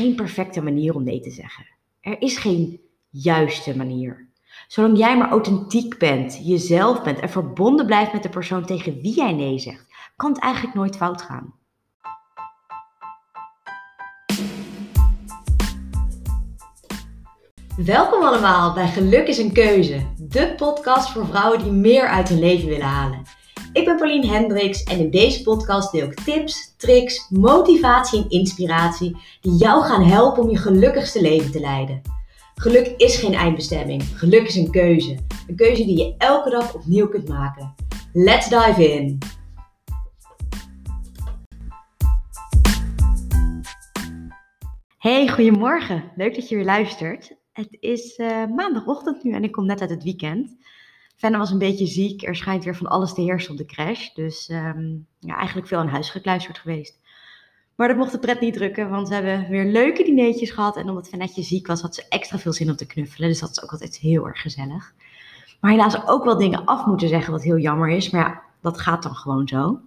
geen perfecte manier om nee te zeggen. Er is geen juiste manier. Zolang jij maar authentiek bent, jezelf bent en verbonden blijft met de persoon tegen wie jij nee zegt, kan het eigenlijk nooit fout gaan. Welkom allemaal bij Geluk is een Keuze, de podcast voor vrouwen die meer uit hun leven willen halen. Ik ben Pauline Hendricks en in deze podcast deel ik tips, tricks, motivatie en inspiratie die jou gaan helpen om je gelukkigste leven te leiden. Geluk is geen eindbestemming, geluk is een keuze. Een keuze die je elke dag opnieuw kunt maken. Let's dive in! Hey, goedemorgen. Leuk dat je weer luistert. Het is uh, maandagochtend nu en ik kom net uit het weekend. Fenne was een beetje ziek. Er schijnt weer van alles te heersen op de crash. Dus um, ja, eigenlijk veel aan huis gekluisterd geweest. Maar dat mocht de pret niet drukken, want we hebben weer leuke dineetjes gehad. En omdat Fennetje ziek was, had ze extra veel zin om te knuffelen. Dus dat is ook altijd heel erg gezellig. Maar helaas ook wel dingen af moeten zeggen, wat heel jammer is. Maar ja, dat gaat dan gewoon zo.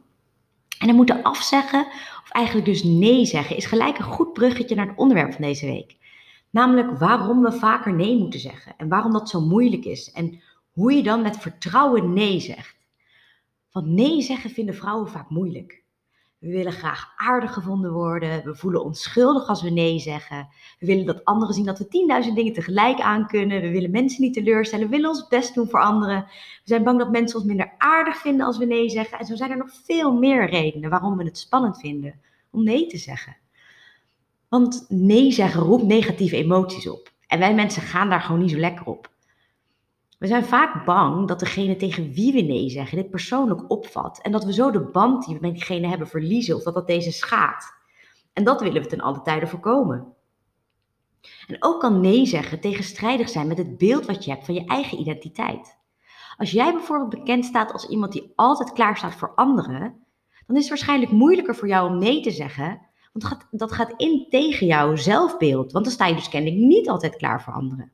En dan moeten afzeggen, of eigenlijk dus nee zeggen, is gelijk een goed bruggetje naar het onderwerp van deze week. Namelijk waarom we vaker nee moeten zeggen. En waarom dat zo moeilijk is. En hoe je dan met vertrouwen nee zegt. Want nee zeggen vinden vrouwen vaak moeilijk. We willen graag aardig gevonden worden. We voelen ons schuldig als we nee zeggen. We willen dat anderen zien dat we 10.000 dingen tegelijk aan kunnen. We willen mensen niet teleurstellen. We willen ons best doen voor anderen. We zijn bang dat mensen ons minder aardig vinden als we nee zeggen. En zo zijn er nog veel meer redenen waarom we het spannend vinden om nee te zeggen. Want nee zeggen roept negatieve emoties op. En wij mensen gaan daar gewoon niet zo lekker op. We zijn vaak bang dat degene tegen wie we nee zeggen dit persoonlijk opvat en dat we zo de band die we met diegene hebben verliezen of dat dat deze schaadt. En dat willen we ten alle tijde voorkomen. En ook kan nee zeggen tegenstrijdig zijn met het beeld wat je hebt van je eigen identiteit. Als jij bijvoorbeeld bekend staat als iemand die altijd klaar staat voor anderen, dan is het waarschijnlijk moeilijker voor jou om nee te zeggen, want dat gaat, dat gaat in tegen jouw zelfbeeld, want dan sta je dus kennelijk niet altijd klaar voor anderen.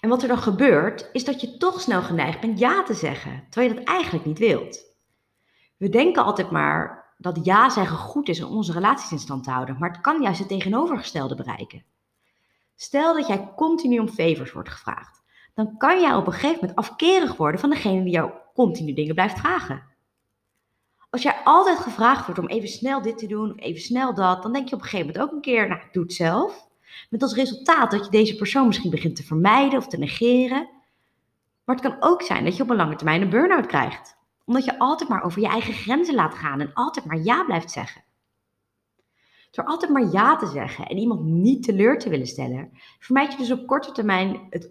En wat er dan gebeurt, is dat je toch snel geneigd bent ja te zeggen, terwijl je dat eigenlijk niet wilt. We denken altijd maar dat ja zeggen goed is om onze relaties in stand te houden, maar het kan juist het tegenovergestelde bereiken. Stel dat jij continu om favors wordt gevraagd, dan kan jij op een gegeven moment afkerig worden van degene die jou continu dingen blijft vragen. Als jij altijd gevraagd wordt om even snel dit te doen of even snel dat, dan denk je op een gegeven moment ook een keer, nou, doe het zelf. Met als resultaat dat je deze persoon misschien begint te vermijden of te negeren. Maar het kan ook zijn dat je op een lange termijn een burn-out krijgt. Omdat je altijd maar over je eigen grenzen laat gaan en altijd maar ja blijft zeggen. Door altijd maar ja te zeggen en iemand niet teleur te willen stellen, vermijd je dus op korte termijn het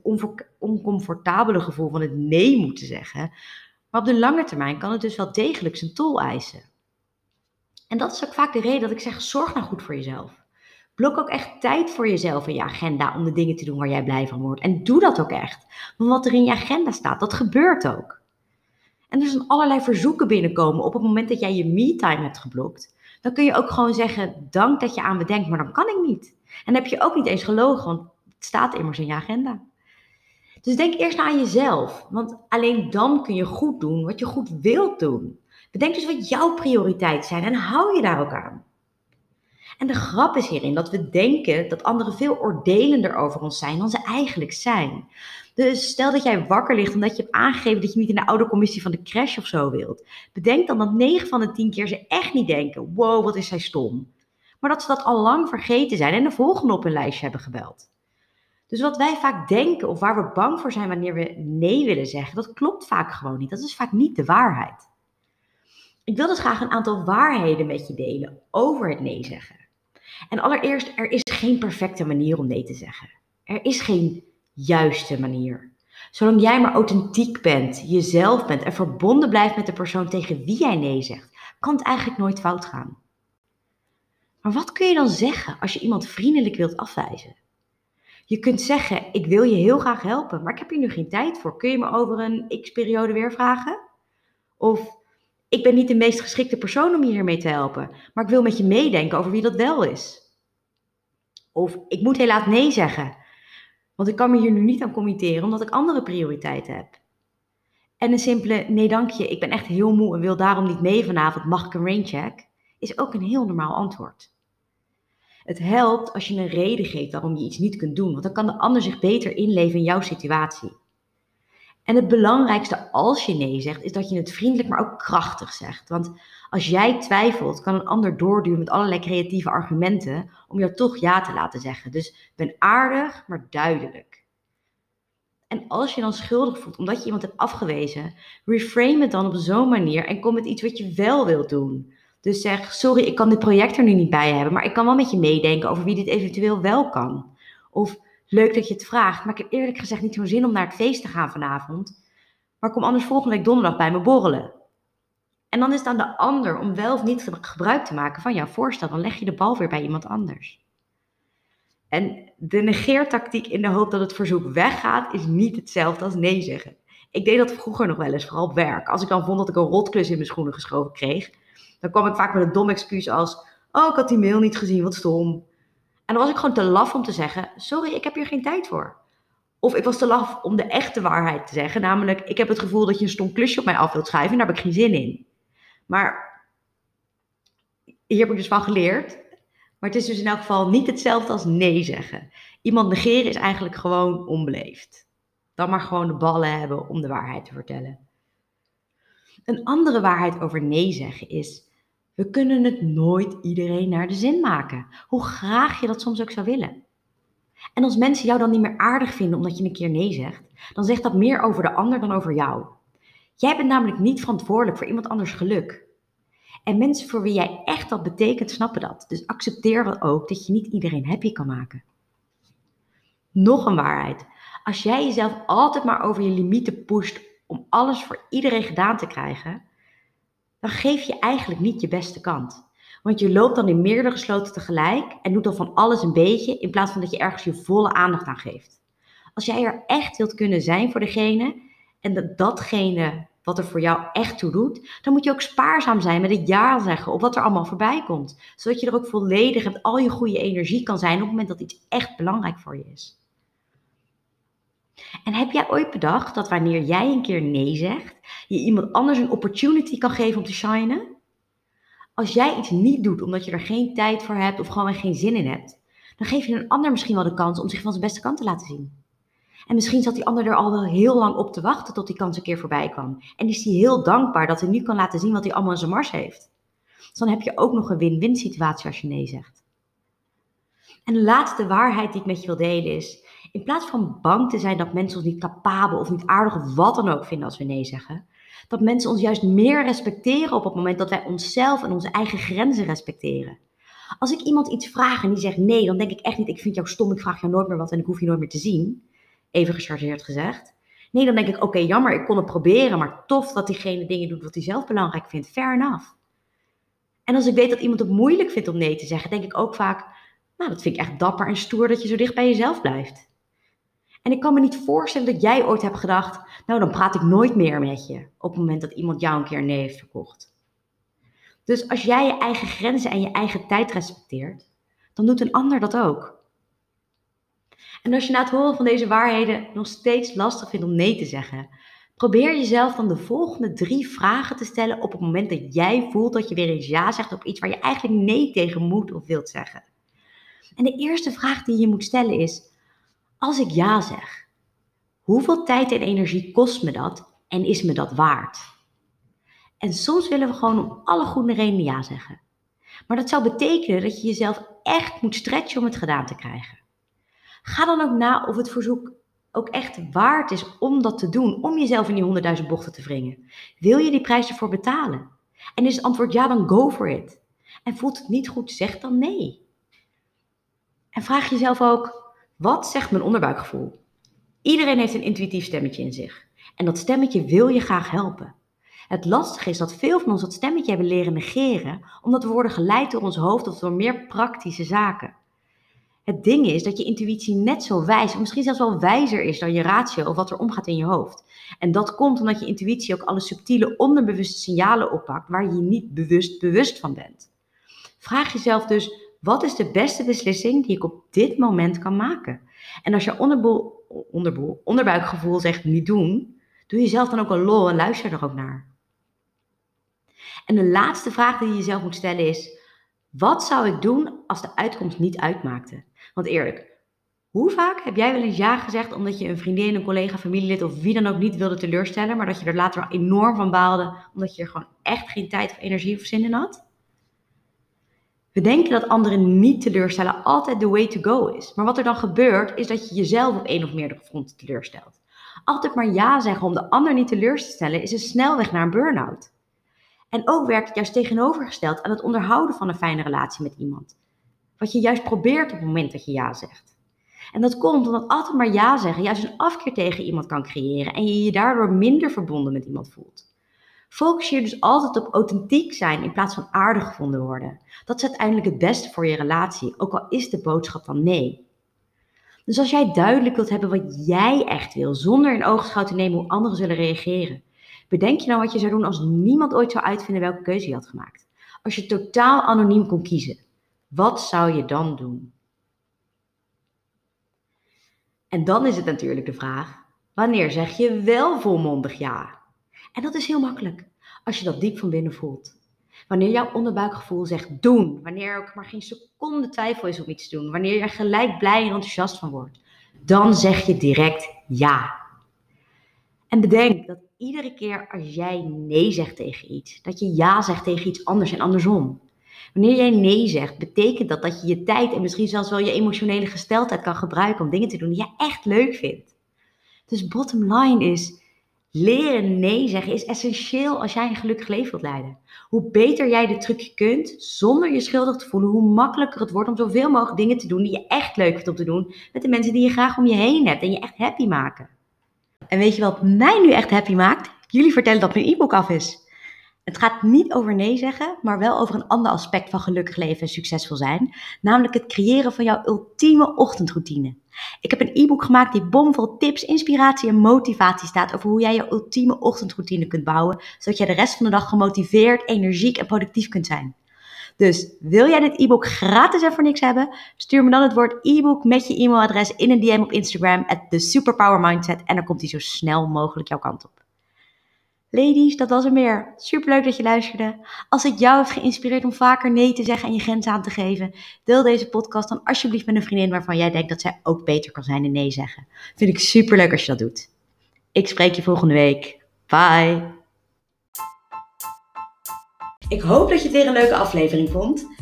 oncomfortabele gevoel van het nee moeten zeggen. Maar op de lange termijn kan het dus wel degelijk zijn tol eisen. En dat is ook vaak de reden dat ik zeg: zorg nou goed voor jezelf. Blok ook echt tijd voor jezelf in je agenda om de dingen te doen waar jij blij van wordt. En doe dat ook echt. Want wat er in je agenda staat, dat gebeurt ook. En er zijn allerlei verzoeken binnenkomen op het moment dat jij je me-time hebt geblokt. Dan kun je ook gewoon zeggen, dank dat je aan me denkt, maar dan kan ik niet. En heb je ook niet eens gelogen, want het staat immers in je agenda. Dus denk eerst aan jezelf, want alleen dan kun je goed doen wat je goed wilt doen. Bedenk dus wat jouw prioriteiten zijn en hou je daar ook aan. En de grap is hierin dat we denken dat anderen veel oordelender over ons zijn dan ze eigenlijk zijn. Dus stel dat jij wakker ligt omdat je hebt aangegeven dat je niet in de oude commissie van de crash of zo wilt. Bedenk dan dat 9 van de 10 keer ze echt niet denken: wow, wat is zij stom. Maar dat ze dat al lang vergeten zijn en de volgende op hun lijstje hebben gebeld. Dus wat wij vaak denken of waar we bang voor zijn wanneer we nee willen zeggen, dat klopt vaak gewoon niet. Dat is vaak niet de waarheid. Ik wil dus graag een aantal waarheden met je delen over het nee zeggen. En allereerst, er is geen perfecte manier om nee te zeggen. Er is geen juiste manier. Zolang jij maar authentiek bent, jezelf bent en verbonden blijft met de persoon tegen wie jij nee zegt, kan het eigenlijk nooit fout gaan. Maar wat kun je dan zeggen als je iemand vriendelijk wilt afwijzen? Je kunt zeggen: Ik wil je heel graag helpen, maar ik heb hier nu geen tijd voor. Kun je me over een x-periode weer vragen? Of ik ben niet de meest geschikte persoon om je hiermee te helpen, maar ik wil met je meedenken over wie dat wel is. Of ik moet helaas nee zeggen, want ik kan me hier nu niet aan committeren omdat ik andere prioriteiten heb. En een simpele nee dank je, ik ben echt heel moe en wil daarom niet mee vanavond, mag ik een raincheck? Is ook een heel normaal antwoord. Het helpt als je een reden geeft waarom je iets niet kunt doen, want dan kan de ander zich beter inleven in jouw situatie. En het belangrijkste als je nee zegt, is dat je het vriendelijk, maar ook krachtig zegt. Want als jij twijfelt, kan een ander doorduwen met allerlei creatieve argumenten om jou toch ja te laten zeggen. Dus ben aardig, maar duidelijk. En als je dan schuldig voelt omdat je iemand hebt afgewezen, reframe het dan op zo'n manier en kom met iets wat je wel wilt doen. Dus zeg, sorry, ik kan dit project er nu niet bij hebben, maar ik kan wel met je meedenken over wie dit eventueel wel kan. Of leuk dat je het vraagt, maar ik heb eerlijk gezegd niet zo'n zin om naar het feest te gaan vanavond. Maar kom anders volgende week donderdag bij me borrelen. En dan is het aan de ander om wel of niet gebruik te maken van jouw voorstel. Dan leg je de bal weer bij iemand anders. En de negeertactiek in de hoop dat het verzoek weggaat, is niet hetzelfde als nee zeggen. Ik deed dat vroeger nog wel eens, vooral op werk. Als ik dan vond dat ik een rotklus in mijn schoenen geschoven kreeg, dan kwam ik vaak met een dom excuus als: Oh, ik had die mail niet gezien, wat stom. En dan was ik gewoon te laf om te zeggen: Sorry, ik heb hier geen tijd voor. Of ik was te laf om de echte waarheid te zeggen, namelijk: Ik heb het gevoel dat je een stom klusje op mij af wilt schrijven en daar heb ik geen zin in. Maar hier heb ik dus van geleerd. Maar het is dus in elk geval niet hetzelfde als nee zeggen. Iemand negeren is eigenlijk gewoon onbeleefd. Dan maar gewoon de ballen hebben om de waarheid te vertellen. Een andere waarheid over nee zeggen is: we kunnen het nooit iedereen naar de zin maken. Hoe graag je dat soms ook zou willen. En als mensen jou dan niet meer aardig vinden omdat je een keer nee zegt, dan zegt dat meer over de ander dan over jou. Jij bent namelijk niet verantwoordelijk voor iemand anders geluk. En mensen voor wie jij echt dat betekent, snappen dat. Dus accepteer dan ook dat je niet iedereen happy kan maken. Nog een waarheid. Als jij jezelf altijd maar over je limieten pusht om alles voor iedereen gedaan te krijgen, dan geef je eigenlijk niet je beste kant. Want je loopt dan in meerdere gesloten tegelijk en doet dan van alles een beetje in plaats van dat je ergens je volle aandacht aan geeft. Als jij er echt wilt kunnen zijn voor degene en dat datgene wat er voor jou echt toe doet, dan moet je ook spaarzaam zijn met het ja zeggen op wat er allemaal voorbij komt. Zodat je er ook volledig met al je goede energie kan zijn op het moment dat iets echt belangrijk voor je is. En heb jij ooit bedacht dat wanneer jij een keer nee zegt, je iemand anders een opportunity kan geven om te shinen? Als jij iets niet doet omdat je er geen tijd voor hebt of gewoon geen zin in hebt, dan geef je een ander misschien wel de kans om zich van zijn beste kant te laten zien. En misschien zat die ander er al wel heel lang op te wachten tot die kans een keer voorbij kwam. En is hij heel dankbaar dat hij nu kan laten zien wat hij allemaal in zijn mars heeft. Dus dan heb je ook nog een win-win situatie als je nee zegt. En de laatste waarheid die ik met je wil delen is, in plaats van bang te zijn dat mensen ons niet capabel of niet aardig of wat dan ook vinden als we nee zeggen, dat mensen ons juist meer respecteren op het moment dat wij onszelf en onze eigen grenzen respecteren. Als ik iemand iets vraag en die zegt nee, dan denk ik echt niet, ik vind jou stom, ik vraag jou nooit meer wat en ik hoef je nooit meer te zien even gechargeerd gezegd. Nee, dan denk ik, oké, jammer, ik kon het proberen, maar tof dat diegene dingen doet wat hij zelf belangrijk vindt. Fair enough. En als ik weet dat iemand het moeilijk vindt om nee te zeggen, denk ik ook vaak, nou, dat vind ik echt dapper en stoer dat je zo dicht bij jezelf blijft. En ik kan me niet voorstellen dat jij ooit hebt gedacht, nou, dan praat ik nooit meer met je op het moment dat iemand jou een keer nee heeft verkocht. Dus als jij je eigen grenzen en je eigen tijd respecteert, dan doet een ander dat ook. En als je na het horen van deze waarheden nog steeds lastig vindt om nee te zeggen, probeer jezelf dan de volgende drie vragen te stellen op het moment dat jij voelt dat je weer eens ja zegt op iets waar je eigenlijk nee tegen moet of wilt zeggen. En de eerste vraag die je moet stellen is: als ik ja zeg, hoeveel tijd en energie kost me dat en is me dat waard? En soms willen we gewoon om alle goede redenen ja zeggen. Maar dat zou betekenen dat je jezelf echt moet stretchen om het gedaan te krijgen. Ga dan ook na of het verzoek ook echt waard is om dat te doen, om jezelf in die honderdduizend bochten te wringen. Wil je die prijs ervoor betalen? En is het antwoord ja, dan go for it. En voelt het niet goed, zeg dan nee. En vraag jezelf ook, wat zegt mijn onderbuikgevoel? Iedereen heeft een intuïtief stemmetje in zich. En dat stemmetje wil je graag helpen. Het lastige is dat veel van ons dat stemmetje hebben leren negeren, omdat we worden geleid door ons hoofd of door meer praktische zaken. Het ding is dat je intuïtie net zo wijs, of misschien zelfs wel wijzer is dan je ratio of wat er omgaat in je hoofd. En dat komt omdat je intuïtie ook alle subtiele onderbewuste signalen oppakt waar je niet bewust bewust van bent. Vraag jezelf dus, wat is de beste beslissing die ik op dit moment kan maken? En als je onderbuikgevoel zegt niet doen, doe jezelf dan ook een lol en luister er ook naar. En de laatste vraag die je jezelf moet stellen is, Wat zou ik doen als de uitkomst niet uitmaakte? Want eerlijk, hoe vaak heb jij wel eens ja gezegd omdat je een vriendin, een collega, familielid of wie dan ook niet wilde teleurstellen, maar dat je er later enorm van baalde omdat je er gewoon echt geen tijd of energie of zin in had? We denken dat anderen niet teleurstellen altijd the way to go is. Maar wat er dan gebeurt, is dat je jezelf op één of meerdere fronten teleurstelt. Altijd maar ja zeggen om de ander niet teleur te stellen, is een snelweg naar een burn-out. En ook werkt het juist tegenovergesteld aan het onderhouden van een fijne relatie met iemand. Wat je juist probeert op het moment dat je ja zegt. En dat komt omdat altijd maar ja zeggen juist een afkeer tegen iemand kan creëren en je je daardoor minder verbonden met iemand voelt. Focus je dus altijd op authentiek zijn in plaats van aardig gevonden worden. Dat is uiteindelijk het beste voor je relatie, ook al is de boodschap dan nee. Dus als jij duidelijk wilt hebben wat jij echt wil, zonder in oogschouw te nemen hoe anderen zullen reageren, bedenk je dan wat je zou doen als niemand ooit zou uitvinden welke keuze je had gemaakt? Als je totaal anoniem kon kiezen, wat zou je dan doen? En dan is het natuurlijk de vraag: wanneer zeg je wel volmondig ja? En dat is heel makkelijk als je dat diep van binnen voelt. Wanneer jouw onderbuikgevoel zegt doen, wanneer er ook maar geen seconde twijfel is om iets te doen, wanneer je er gelijk blij en enthousiast van wordt, dan zeg je direct ja. En bedenk dat iedere keer als jij nee zegt tegen iets, dat je ja zegt tegen iets anders en andersom. Wanneer jij nee zegt, betekent dat dat je je tijd en misschien zelfs wel je emotionele gesteldheid kan gebruiken om dingen te doen die je echt leuk vindt. Dus bottom line is, Leren nee zeggen is essentieel als jij een gelukkig leven wilt leiden. Hoe beter jij dit trucje kunt, zonder je schuldig te voelen, hoe makkelijker het wordt om zoveel mogelijk dingen te doen die je echt leuk vindt om te doen met de mensen die je graag om je heen hebt en je echt happy maken. En weet je wat mij nu echt happy maakt? Jullie vertellen dat mijn e-book af is. Het gaat niet over nee zeggen, maar wel over een ander aspect van gelukkig leven en succesvol zijn, namelijk het creëren van jouw ultieme ochtendroutine. Ik heb een e-book gemaakt die bomvol tips, inspiratie en motivatie staat over hoe jij je ultieme ochtendroutine kunt bouwen, zodat jij de rest van de dag gemotiveerd, energiek en productief kunt zijn. Dus wil jij dit e-book gratis en voor niks hebben? Stuur me dan het woord e-book met je e-mailadres in een DM op Instagram at the Superpower Mindset en dan komt hij zo snel mogelijk jouw kant op. Ladies, dat was er meer. Superleuk dat je luisterde. Als het jou heeft geïnspireerd om vaker nee te zeggen en je grenzen aan te geven, deel deze podcast dan alsjeblieft met een vriendin waarvan jij denkt dat zij ook beter kan zijn in nee zeggen. Vind ik superleuk als je dat doet. Ik spreek je volgende week. Bye. Ik hoop dat je het weer een leuke aflevering vond.